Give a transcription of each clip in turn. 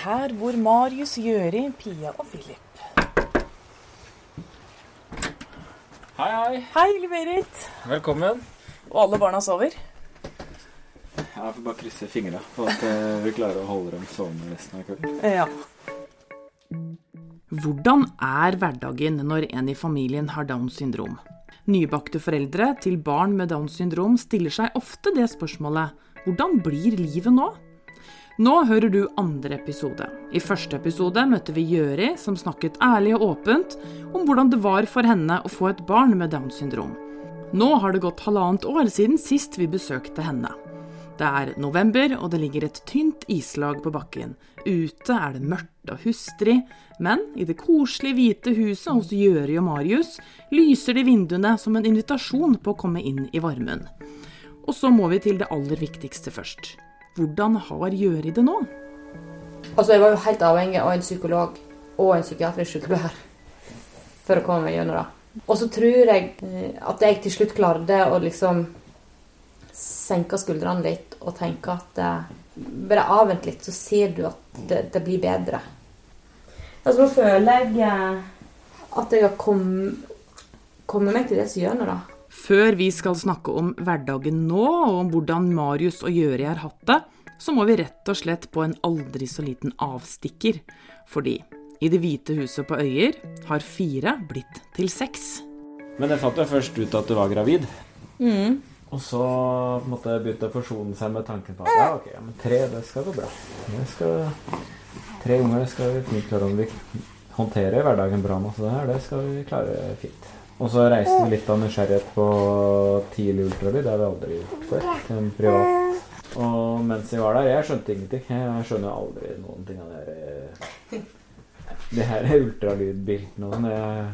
her bor Marius, Gjøri, Pia og Philip. Hei, hei. Hei, Berit. Velkommen. Og alle barna sover? Jeg får bare krysse fingra på at eh, vi klarer å holde dem sovende resten av kvelden. Ja. Hvordan er hverdagen når en i familien har Downs syndrom? Nybakte foreldre til barn med Downs syndrom stiller seg ofte det spørsmålet hvordan blir livet nå? Nå hører du andre episode. I første episode møtte vi Gjøri, som snakket ærlig og åpent om hvordan det var for henne å få et barn med Downs syndrom. Nå har det gått halvannet år siden sist vi besøkte henne. Det er november, og det ligger et tynt islag på bakken. Ute er det mørkt og hustrig, men i det koselige hvite huset hos Gjøri og Marius lyser de vinduene som en invitasjon på å komme inn i varmen. Og så må vi til det aller viktigste først. Hvordan har Gjøri det nå? Altså, jeg var jo helt avhengig av en psykolog og en psykiatrisk sykepleier for å komme meg gjennom det. Og så tror jeg eh, at jeg til slutt klarte å liksom senke skuldrene litt og tenke at eh, bare avvent litt, så ser du at det, det blir bedre. Altså, nå føler jeg eh, at jeg har kommet kommet meg til det som gjør noe, da. Før vi skal snakke om hverdagen nå, og om hvordan Marius og Gjøri har hatt det, så må vi rett og slett på en aldri så liten avstikker. Fordi i Det hvite huset på Øyer har fire blitt til seks. Men jeg fant jo først ut at du var gravid. Mm. Og så måtte jeg begynne å forsone seg med tanken på at ja, ok, ja, men tre, det skal gå bra. Skal, tre unger skal vi klare om vi håndterer hverdagen bra nå. Så det her, det skal vi klare fint. Og så reiste vi litt av nysgjerrighet på tidlig ultralyd. Det har vi aldri gjort før. en privat. Og mens vi var der Jeg skjønte ingenting. Jeg skjønner aldri noen ting av det her Det her ultralydbildene og sånn. Jeg,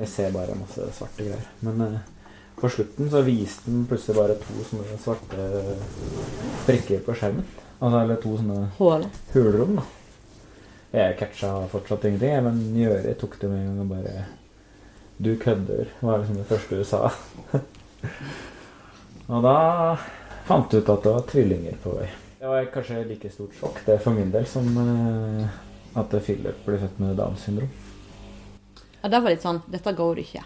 jeg ser bare masse svarte greier. Men eh, på slutten så viste den plutselig bare to sånne svarte prikker på skjermen. Altså, eller to sånne Hål. hulrom, da. Jeg catcha fortsatt ingenting, men Gjøri tok det med en gang og bare Du kødder, var liksom det første du sa. og da fant du ut at det var tvillinger på vei. Det var kanskje like stort sjokk det for min del som eh, at Philip ble født med Downs syndrom. Ja, det var litt sånn Dette går ikke.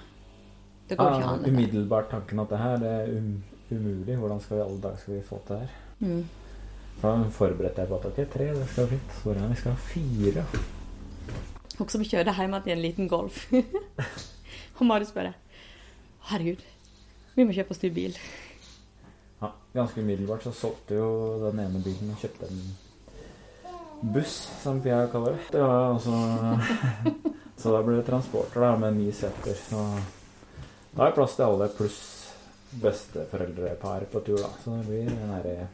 Det går ikke Ah, an. umiddelbart tanken at det her det er um, umulig. Hvordan skal vi alle dager skal vi få til det her? Mm. Da forberedte jeg på at ok, tre, det skal være fint. Så ja, vi skal ha fire. Og som kjørte hjem igjen til en liten Golf. og Marius bare Herregud, vi må kjøpe oss ny bil. Ja, ganske umiddelbart så solgte jo den ene bilen og kjøpte en buss, som Pia kaller det. det var også, så da ble det transporter da, med ni seter. Så da er det plass til alle pluss besteforeldrepar på tur. da. Så det blir den derre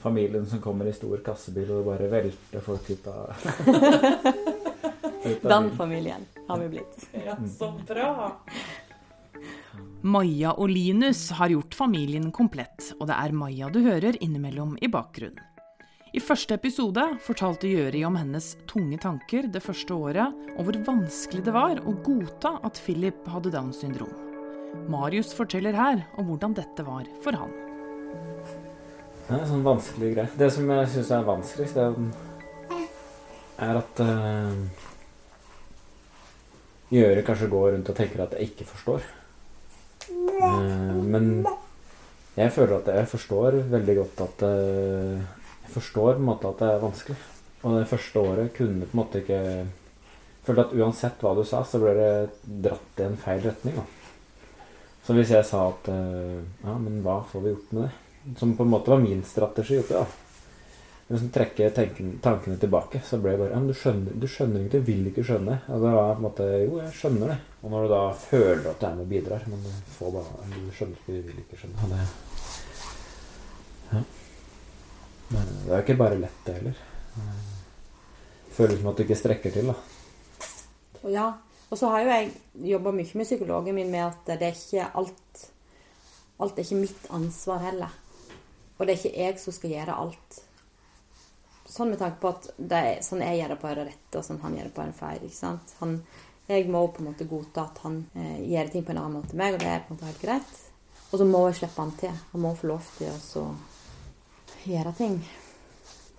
familien som kommer i stor kassebil og bare velter folk ut av, ut av Den bilen. familien har vi blitt. Ja, så bra. Maja og Linus har gjort familien komplett, og det er Maja du hører innimellom i bakgrunnen. I første episode fortalte Gjøri om hennes tunge tanker det første året, og hvor vanskelig det var å godta at Philip hadde Downs syndrom. Marius forteller her om hvordan dette var for han. Det er en sånn vanskelig greie. Det som jeg syns er vanskeligst, er at uh, Gjøre kanskje går rundt og tenker at jeg ikke forstår. Eh, men jeg føler at jeg forstår veldig godt at eh, Jeg forstår på en måte at det er vanskelig. Og det første året kunne på en måte ikke Følte at uansett hva du sa, så ble det dratt i en feil retning. Da. Så hvis jeg sa at eh, Ja, men hva får vi gjort med det? Som på en måte var min strategi oppi da. Liksom trekke tenken, tankene tilbake, så ble det bare ja, men du skjønner, du skjønner ikke, du vil ikke skjønne. Og det var på en måte Jo, jeg skjønner det. Og når du da føler at du er med og bidrar, men du får bare Du skjønner ikke, du vil ikke skjønne. Og det Ja. Men det er jo ikke bare lett, det heller. Føles som at du ikke strekker til, da. Ja, og så har jo jeg jobba mye med psykologen min med at det er ikke alt Alt er ikke mitt ansvar heller. Og det er ikke jeg som skal gjøre alt. Sånn med tanke på at det er, sånn jeg gjør det på det rette, og sånn han gjør det på en feil. ikke sant? Han, jeg må på en måte godta at han eh, gjør ting på en annen måte enn meg, og det er på en måte helt greit. Og så må jeg slippe han til. Han må få lov til å så gjøre ting.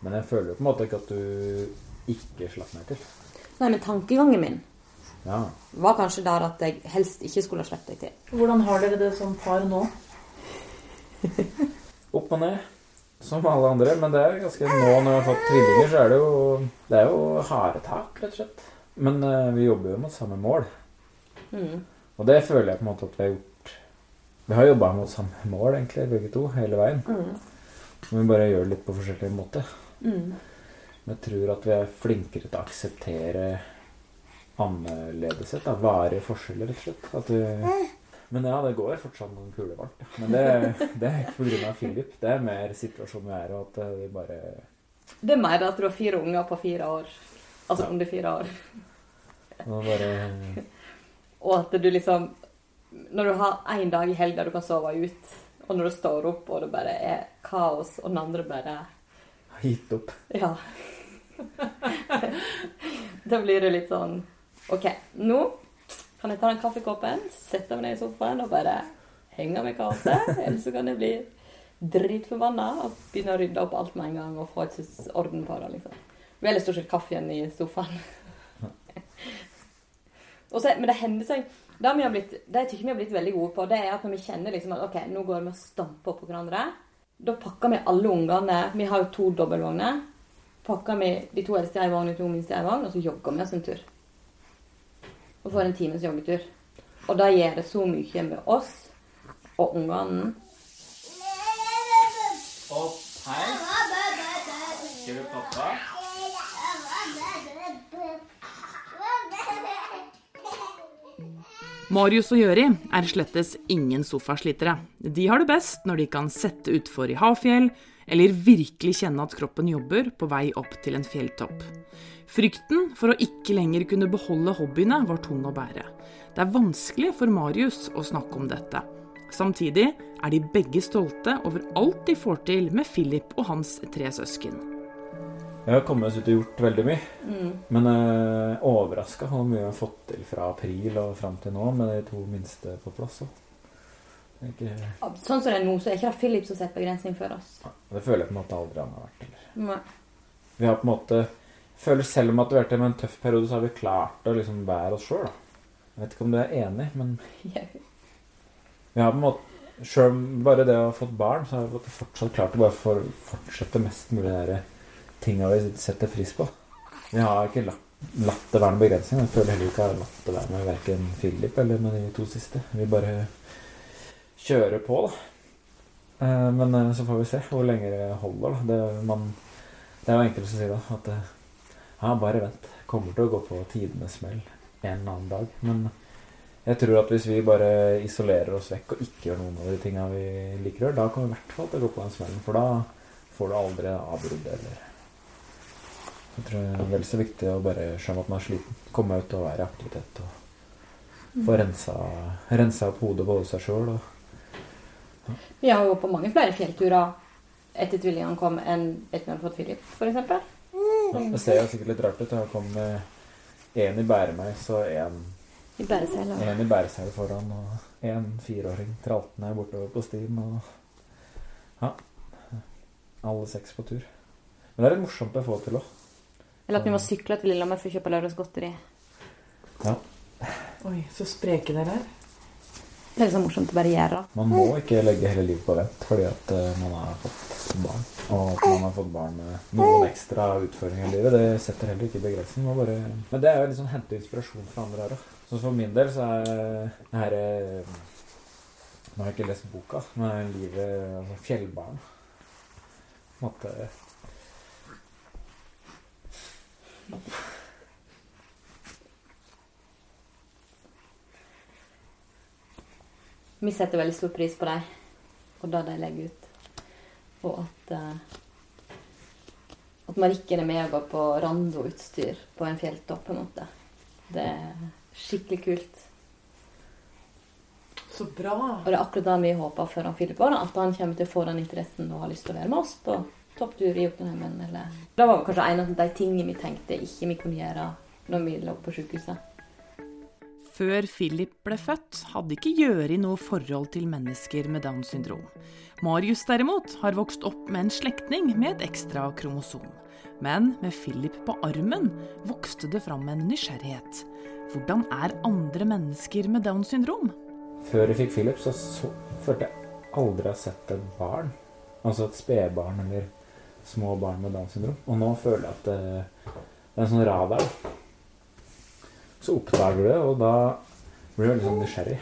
Men jeg føler jo på en måte ikke at du ikke slapp meg til. Nei, men tankegangen min Ja. var kanskje der at jeg helst ikke skulle ha sluppet deg til. Hvordan har dere det som par nå? Opp og ned, som alle andre. Men det er ganske nå når vi har fått tvillinger, så er det jo Det er jo harde tak, rett og slett. Men uh, vi jobber jo mot samme mål. Mm. Og det føler jeg på en måte at vi har gjort. Vi har jobba mot samme mål, egentlig, begge to, hele veien. Men vi bare gjør det litt på forskjellige måter. Mm. Men jeg tror at vi er flinkere til å akseptere annerledeshet. Da. Varige forskjeller, rett og slett. At vi, men ja, det går fortsatt noen kuler varmt. Men det, det er ikke pga. Philip. Det er mer situasjonen vi er i, og at eh, vi bare Det er mer at du har fire unger på fire år. Altså Ja. under fire år. Bare Og at du liksom Når du har én dag i helga du kan sove ut, og når du står opp og det bare er kaos, og den andre bare har gitt opp. Ja. da blir det litt sånn OK, nå kan jeg ta den kaffekoppen, sette meg ned i sofaen og bare henge med kaoset. Eller så kan jeg bli dritforbanna og begynne å rydde opp alt med en gang og få et orden på det. liksom. Veldig stort sett kaffen i sofaen. så, men det hender seg Det vi har blitt, det jeg tykker vi har blitt veldig gode på, det er at når vi kjenner liksom at ok, nå går vi og stamper på hverandre, da pakker vi alle ungene Vi har jo to dobbeltvogner. Pakker vi de to eldste i ei vogn og to minste i ei vogn, og så jogger vi oss en tur. Og får en times joggetur. Og det gjør det så mye med oss og ungene. hei. Skal du pappa? Marius og Jøri er slettes ingen sofaslitere. De har det best når de kan sette utfor i Hafjell, eller virkelig kjenne at kroppen jobber på vei opp til en fjelltopp. Frykten for å ikke lenger kunne beholde hobbyene var tung å bære. Det er vanskelig for Marius å snakke om dette. Samtidig er de begge stolte over alt de får til med Philip og hans tre søsken. Jeg har kommet oss ut og gjort veldig mye. Men uh, overraska hvor mye vi har fått til fra april og fram til nå med de to minste på plass. også. Ikke, Sånn som det er nå, så er ikke det Philip som setter begrensning for oss. det føler jeg på en måte aldri han har vært. Eller. Nei. Vi har på en måte føler selv om at vi har vært med en tøff periode, så har vi klart å liksom bære oss sjøl. Jeg vet ikke om du er enig, men vi har på en måte Sjøl bare det å ha fått barn, så har vi fortsatt klart å bare for, fortsette mest mulig de tinga vi setter pris på. Vi har ikke latt, latt det være noen begrensning. Jeg føler heller ikke jeg har latt det være med verken Philip eller med de to siste. Vi bare kjører på, da. Eh, Men eh, så får vi se hvor lenge det holder. da. Det, man, det er jo enkelt å si da, at eh, ja, bare vent. Kommer til å gå på tidenes smell en eller annen dag. Men jeg tror at hvis vi bare isolerer oss vekk og ikke gjør noen av de tinga vi liker å gjøre, da kommer vi i hvert fall til å gå på den smellen. For da får du aldri avbrudd eller Jeg tror det er vel så viktig å bare skjønne at man er sliten. Komme ut og være i aktivitet og få rensa, rensa opp hodet både seg sjøl og Vi har jo på mange flere fjellturer etter tvillingene kom enn etter vi hadde fått Philip, f.eks. ja, Det ser jo sikkert litt rart ut. Jeg har kommet én i bæremeis og én I. En i bæresel foran og en fireåring traltende bortover på stien. Og ja. Alle seks på tur. Men det er litt morsomt å få til òg. Eller at vi må sykle til Lillehammer for å kjøpe lørdagsgodteri. Ja. Oi, så spreke dere er. Det er liksom morsomt å bare gjøre. Man må ikke legge hele livet på vent fordi at eh, man har fått barn. Og at man har fått barn med noen ekstra utfordringer i livet, det setter heller ikke begrensning. Bare... Men det er jo liksom hente inspirasjon fra andre her òg. Så for min del så er det her Nå har jeg ikke lest boka, men livet altså fjellbarn. På en måte Vi setter veldig stor pris på dem og det de legger ut. Og at uh, at Marikken er med og går på Rando-utstyr på en fjelltopp, på en måte. Det er skikkelig kult. Så bra. Og det er akkurat det vi håper for han Filip òg. at han kommer til å få den interessen og har lyst til å være med oss på topptur i Jotunheimen. Eller Det var kanskje en av de tingene vi tenkte ikke vi kunne gjøre når vi lå på sykehuset. Før Philip ble født, hadde ikke Gjøri noe forhold til mennesker med Downs syndrom. Marius derimot har vokst opp med en slektning med et ekstra kromosom. Men med Philip på armen vokste det fram en nysgjerrighet. Hvordan er andre mennesker med Downs syndrom? Før jeg fikk Philip, så, så følte jeg aldri å ha sett et barn. Altså et spedbarn eller små barn med Downs syndrom. Og nå føler jeg at det, det er en sånn radar. Så oppdager du det, og da blir du veldig sånn nysgjerrig.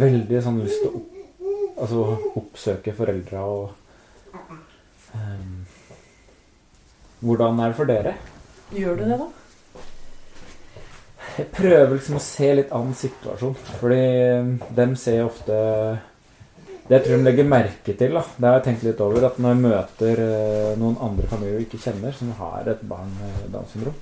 Veldig sånn lyst til å opp, altså, oppsøke foreldra og um, Hvordan er det for dere? Gjør du det, da? Jeg prøver liksom å se litt an situasjonen. Fordi dem ser ofte Det jeg tror de legger merke til, da, det har jeg tenkt litt over, at når jeg møter eh, noen andre familier vi ikke kjenner, som har et barn med Downs syndrom,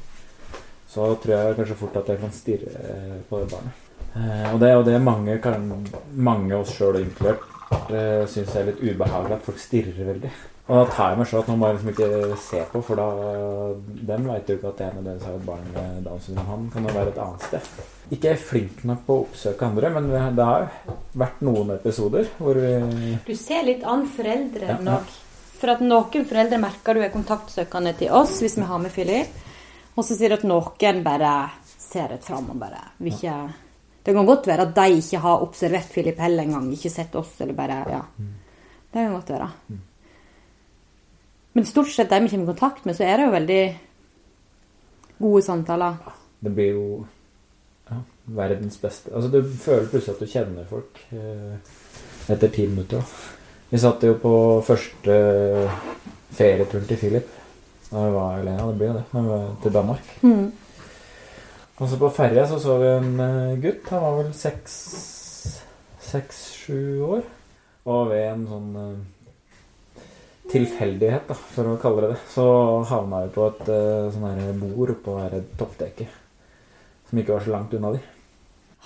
så tror jeg kanskje fort at jeg kan stirre eh, på det barnet. Eh, Og det, er jo det mange, kan, mange oss sjøl inkludert uh, syns er litt ubehagelig at folk stirrer veldig. Og da tar jeg meg sjøl at nå må jeg liksom ikke se på, for da dem veit jo ikke at det er nødvendigvis har et barn med Downs syndrom. Han kan jo være et annet sted. Ikke er flink nok på å oppsøke andre, men det har vært noen episoder hvor vi Du ser litt an foreldre ja. nok. For at noen foreldre merker du er kontaktsøkende til oss hvis vi har med Philip. Og så sier du at noen bare ser rett fram og bare vil ikke Det kan godt være at de ikke har observert Philip heller engang. Ikke sett oss, eller bare Ja. Det kan godt være. Men stort sett de vi kommer i kontakt med, så er det jo veldig gode samtaler. Det blir jo ja, verdens beste Altså, du føler plutselig at du kjenner folk eh, etter ti minutter. Vi satt jo på første ferieturen til Philip. Da vi var, alene. ja, det blir jo det. Når vi var til Danmark. Mm. Og så på ferja så så vi en eh, gutt. Han var vel seks seks-sju år. Og ved en sånn eh, tilfeldighet, da, for å kalle det det, så havna vi på et eh, sånn her bord oppå her toppdekket. Som ikke var så langt unna de.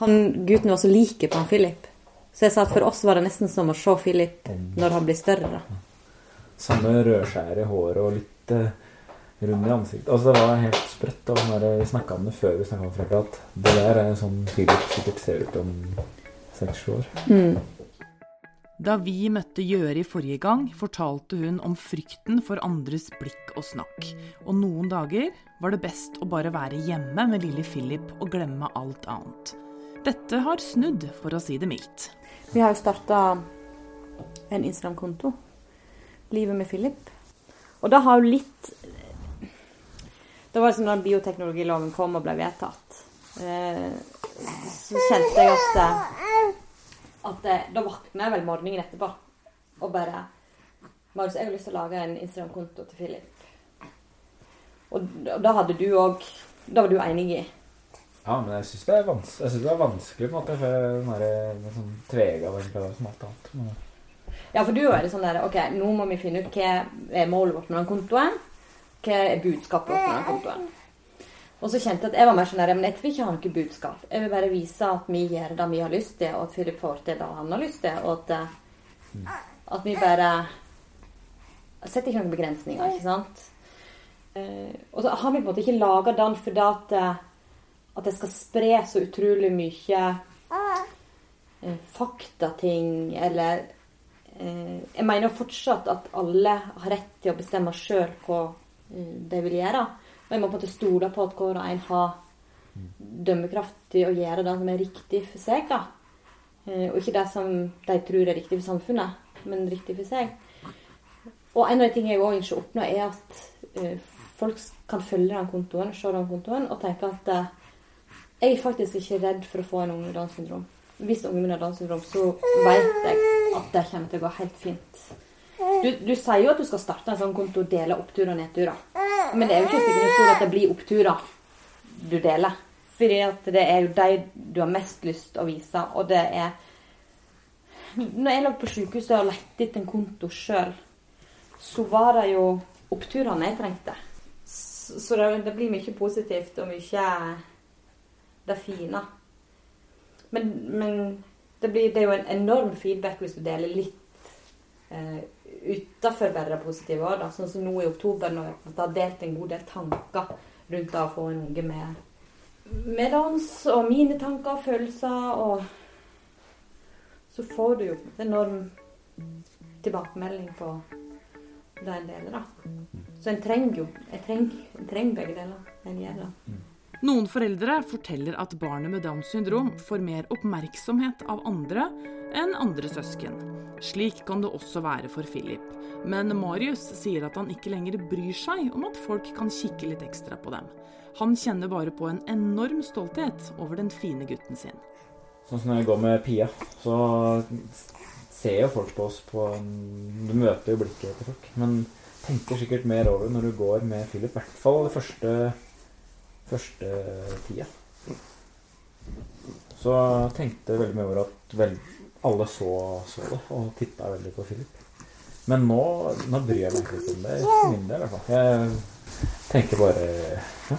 Han gutten var så like på han Philip. Så jeg sa at for oss var det nesten som å se Philip når han blir større. da. Samme rødskjær i håret og litt rund i ansiktet. Altså Det var helt sprøtt. Og når vi snakka om det før vi snakka om Frekka, at det der er sånn Philip sikkert ser ut om seks-sju år. Da vi møtte Gjøri forrige gang, fortalte hun om frykten for andres blikk og snakk. Og noen dager var det best å bare være hjemme med lille Philip og glemme alt annet. Dette har snudd, for å si det mildt. Vi har jo starta en Instagram-konto. Livet med Philip. Og da har jo litt Det var liksom da bioteknologiloven kom og ble vedtatt. Eh, så kjente jeg at eh, at eh, Da våkna jeg vel morgenen etterpå og bare Marius, jeg har lyst til å lage en Instagram-konto til Philip. Og da hadde du òg Da var du enig i Ja, men jeg syns det, er jeg synes det var vanskelig på en måte. For den der, den sånn tvega var som alt annet. Men, Ja, for du er det sånn der OK, nå må vi finne ut hva er målet vårt med den kontoen. Hva er budskapet vårt med den kontoen. Og så kjente jeg at jeg var mer sånn men jeg vil ikke ha noe budskap. Jeg vil bare vise at vi gjør det vi har lyst til, og at Philip får til det han har lyst til. Og at, eh, at vi bare setter ikke noen begrensninger, ikke sant. Eh, og så har vi på en måte ikke laga den fordi at, eh, at det skal spre så utrolig mye eh, faktating eller eh, Jeg mener fortsatt at alle har rett til å bestemme sjøl hva eh, de vil gjøre. Og jeg må på en måte stole på at hver og en har dømmekraft til å gjøre det som er riktig for seg. Da. Eh, og ikke det som de tror er riktig for samfunnet, men riktig for seg. Og en av de tingene jeg òg ønsker å oppnå, er at eh, folk kan følge den kontoen, se den kontoen, og tenke at eh, jeg er faktisk ikke redd for å få en unge med Downs syndrom. Hvis ungen min har Downs syndrom, så vet jeg at det kommer til å gå helt fint. Du, du sier jo at du skal starte en sånn konto og dele oppturer og nedturer. Men det er jo ikke sikkert at det blir oppturer du deler. Fordi at det er jo de du har mest lyst å vise, og det er Når jeg lå på sykehuset og lette etter en konto sjøl, så var det jo oppturene jeg trengte. Så så det, det blir mye positivt og mye det fine. Men, men det, blir, det er jo en enorm feedback hvis du deler litt eh, utafor bare positive positive Da. Sånn som nå i oktober, når jeg har delt en god del tanker rundt å få en unge med, Meddans og mine tanker og følelser, og så får du jo en enorm tilbakemelding på den delen, da. Så en trenger jo Jeg trenger, trenger begge deler. En gjør det. Noen foreldre forteller at barnet med Downs syndrom får mer oppmerksomhet av andre enn andre søsken. Slik kan det også være for Philip. Men Marius sier at han ikke lenger bryr seg om at folk kan kikke litt ekstra på dem. Han kjenner bare på en enorm stolthet over den fine gutten sin. Sånn som når jeg går med Pia, så ser jo folk på oss på Du møter jo blikket til folk. Men tenker sikkert mer over når du går med Philip. I hvert fall det første, første tida. Så jeg tenkte veldig mye over at vel, alle så, så det, og titta veldig på Philip. Men nå, nå bryr jeg meg ikke om det. For min del, i hvert fall. Jeg tenker bare ja,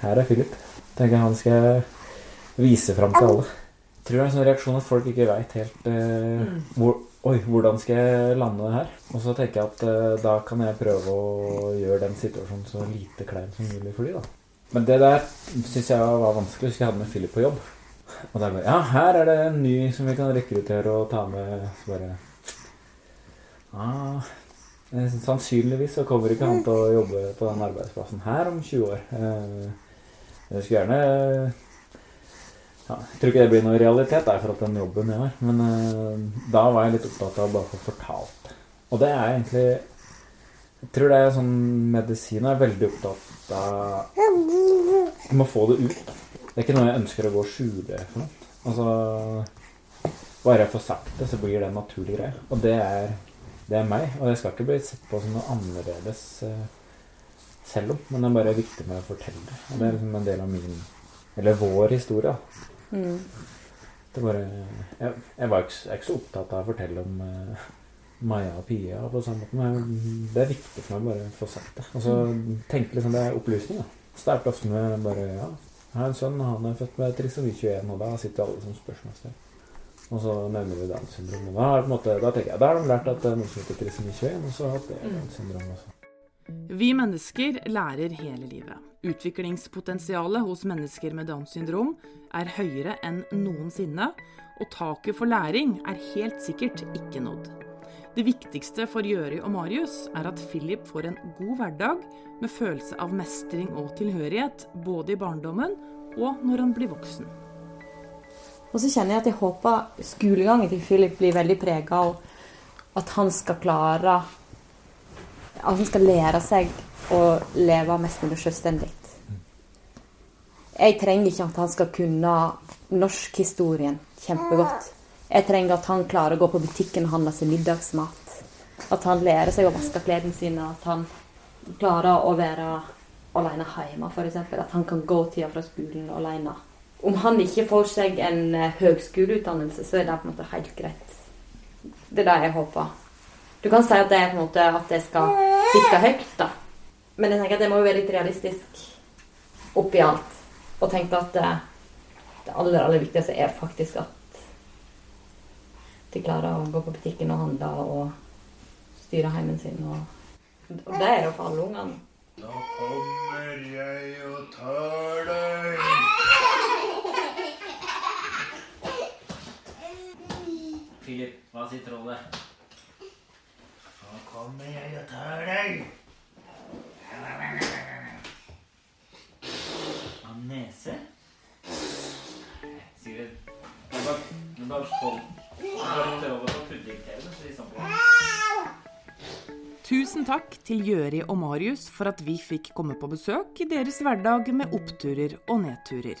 Her er Philip. Tenker han skal vise fram til alle. Jeg tror det er en sånn reaksjon at folk ikke veit helt eh, hvor, Oi, hvordan skal jeg lande det her? Og så tenker jeg at eh, da kan jeg prøve å gjøre den situasjonen så lite klein som mulig for de da. Men det der syns jeg var vanskelig. Husker jeg hadde med Philip på jobb. Og der bare Ja, her er det en ny som vi kan rekruttere og ta med. Så bare ah, eh, Sannsynligvis så kommer ikke han til å jobbe på den arbeidsplassen her om 20 år. Eh, jeg skulle gjerne ja, Jeg tror ikke det blir noe realitet der for at den jobben jeg har. Men eh, da var jeg litt opptatt av å bare få fortalt. Og det er egentlig Jeg tror det er sånn medisin er veldig opptatt av Du må få det ut. Det er ikke noe jeg ønsker å gå og skjule for noe. Altså Bare jeg får sagt det, så blir det en naturlig greie. Og det er, det er meg. Og jeg skal ikke bli sett på som noe annerledes eh, selv om, men det er bare viktig med å fortelle det. Og det er liksom en del av min Eller vår historie. Mm. Det bare Jeg, jeg var ikke, jeg er ikke så opptatt av å fortelle om eh, Maja og Pia på samme måte, men det er viktig for meg bare å få sagt det. Og så tenke liksom det er opplysning, da. Starte ofte med bare Ja, jeg har en sønn, han er født med trisomi 21, og da sitter alle som spørsmålstegn. Og så nevner vi Downs syndrom. Da, måte, da tenker jeg, da har de lært at det er noe som heter trisomi 21, og så har det er Downs syndrom også. Vi mennesker lærer hele livet. Utviklingspotensialet hos mennesker med Downs syndrom er høyere enn noensinne, og taket for læring er helt sikkert ikke nådd. Det viktigste for Gjøri og Marius er at Philip får en god hverdag med følelse av mestring og tilhørighet, både i barndommen og når han blir voksen. Og så kjenner jeg at jeg håper skolegangen til Philip blir veldig prega av at han skal klare At han skal lære seg å leve mest mulig selvstendig. Jeg trenger ikke at han skal kunne norskhistorien kjempegodt. Jeg trenger at han klarer å gå på butikken og handle seg middagsmat. At han lærer seg å vaske klærne sine. At han klarer å være alene hjemme, f.eks. At han kan gå tida fra skolen alene. Om han ikke får seg en eh, høgskoleutdannelse, så er det på en måte helt greit. Det er det jeg håper. Du kan si at det er på en måte at jeg skal sikte høyt, da. Men jeg tenker at det må jo være litt realistisk oppi alt. Og tenke at det, det aller, aller viktigste er faktisk at de klarer å gå på butikken og handle og styre heimen sin. Og, og det er jo for alle ungene. Nå kommer jeg og tar deg. Philip, hva sier trollet? Nå kommer jeg og tar deg. Av nese? Sier Det bare, det er bare. Det er bare Tusen takk til Gjøri og Marius for at vi fikk komme på besøk i deres hverdag med oppturer og nedturer.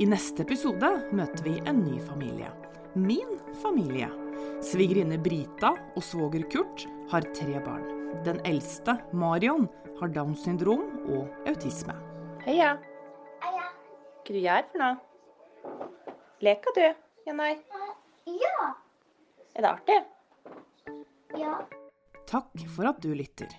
I neste episode møter vi en ny familie. Min familie. Svigerinne Brita og svoger Kurt har tre barn. Den eldste, Marion, har Downs syndrom og autisme. Heia. Hva du gjør for noe? Leker du, Janai? Ja. Er det artig? Ja. Takk for at du lytter.